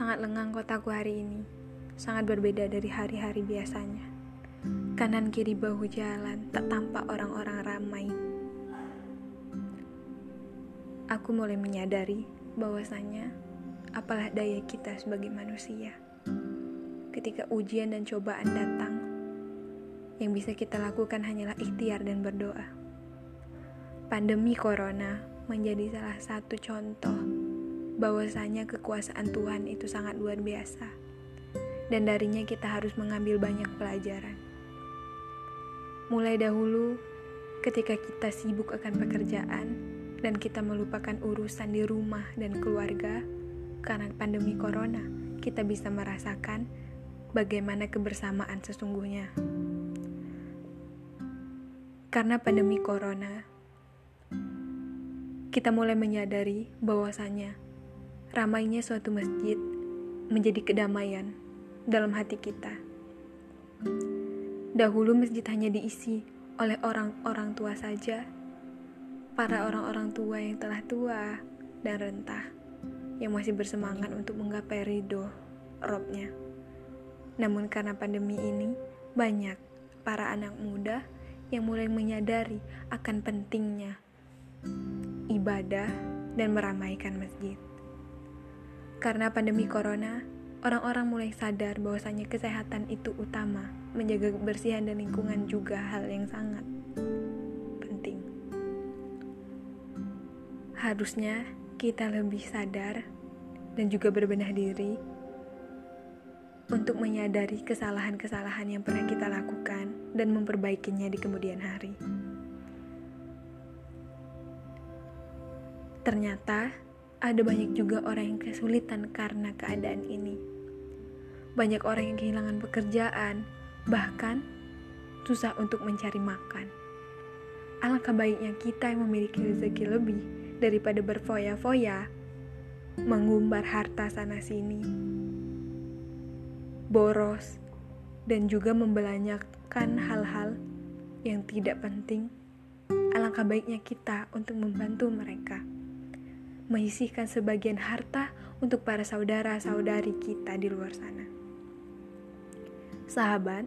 Sangat lengang kotaku hari ini. Sangat berbeda dari hari-hari biasanya. Kanan kiri bahu jalan, tak tampak orang-orang ramai. Aku mulai menyadari bahwasanya apalah daya kita sebagai manusia. Ketika ujian dan cobaan datang, yang bisa kita lakukan hanyalah ikhtiar dan berdoa. Pandemi corona menjadi salah satu contoh bahwasanya kekuasaan Tuhan itu sangat luar biasa. Dan darinya kita harus mengambil banyak pelajaran. Mulai dahulu ketika kita sibuk akan pekerjaan dan kita melupakan urusan di rumah dan keluarga karena pandemi corona, kita bisa merasakan bagaimana kebersamaan sesungguhnya. Karena pandemi corona, kita mulai menyadari bahwasanya ramainya suatu masjid menjadi kedamaian dalam hati kita. Dahulu masjid hanya diisi oleh orang-orang tua saja, para orang-orang tua yang telah tua dan rentah, yang masih bersemangat untuk menggapai ridho robnya. Namun karena pandemi ini, banyak para anak muda yang mulai menyadari akan pentingnya ibadah, dan meramaikan masjid. Karena pandemi corona, orang-orang mulai sadar bahwasanya kesehatan itu utama, menjaga kebersihan dan lingkungan juga hal yang sangat penting. Harusnya kita lebih sadar dan juga berbenah diri untuk menyadari kesalahan-kesalahan yang pernah kita lakukan dan memperbaikinya di kemudian hari. Ternyata ada banyak juga orang yang kesulitan karena keadaan ini. Banyak orang yang kehilangan pekerjaan, bahkan susah untuk mencari makan. Alangkah baiknya kita yang memiliki rezeki lebih daripada berfoya-foya, mengumbar harta sana-sini, boros, dan juga membelanjakan hal-hal yang tidak penting. Alangkah baiknya kita untuk membantu mereka menyisihkan sebagian harta untuk para saudara-saudari kita di luar sana. Sahabat,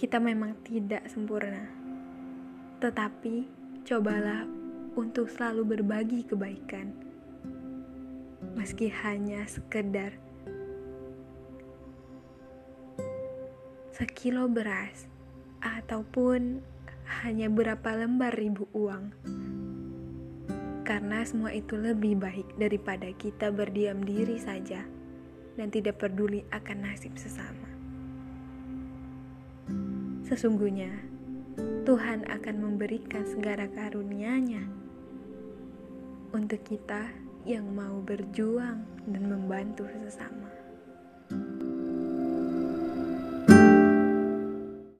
kita memang tidak sempurna, tetapi cobalah untuk selalu berbagi kebaikan, meski hanya sekedar sekilo beras ataupun hanya berapa lembar ribu uang karena semua itu lebih baik daripada kita berdiam diri saja dan tidak peduli akan nasib sesama. Sesungguhnya, Tuhan akan memberikan segala karunia-Nya untuk kita yang mau berjuang dan membantu sesama.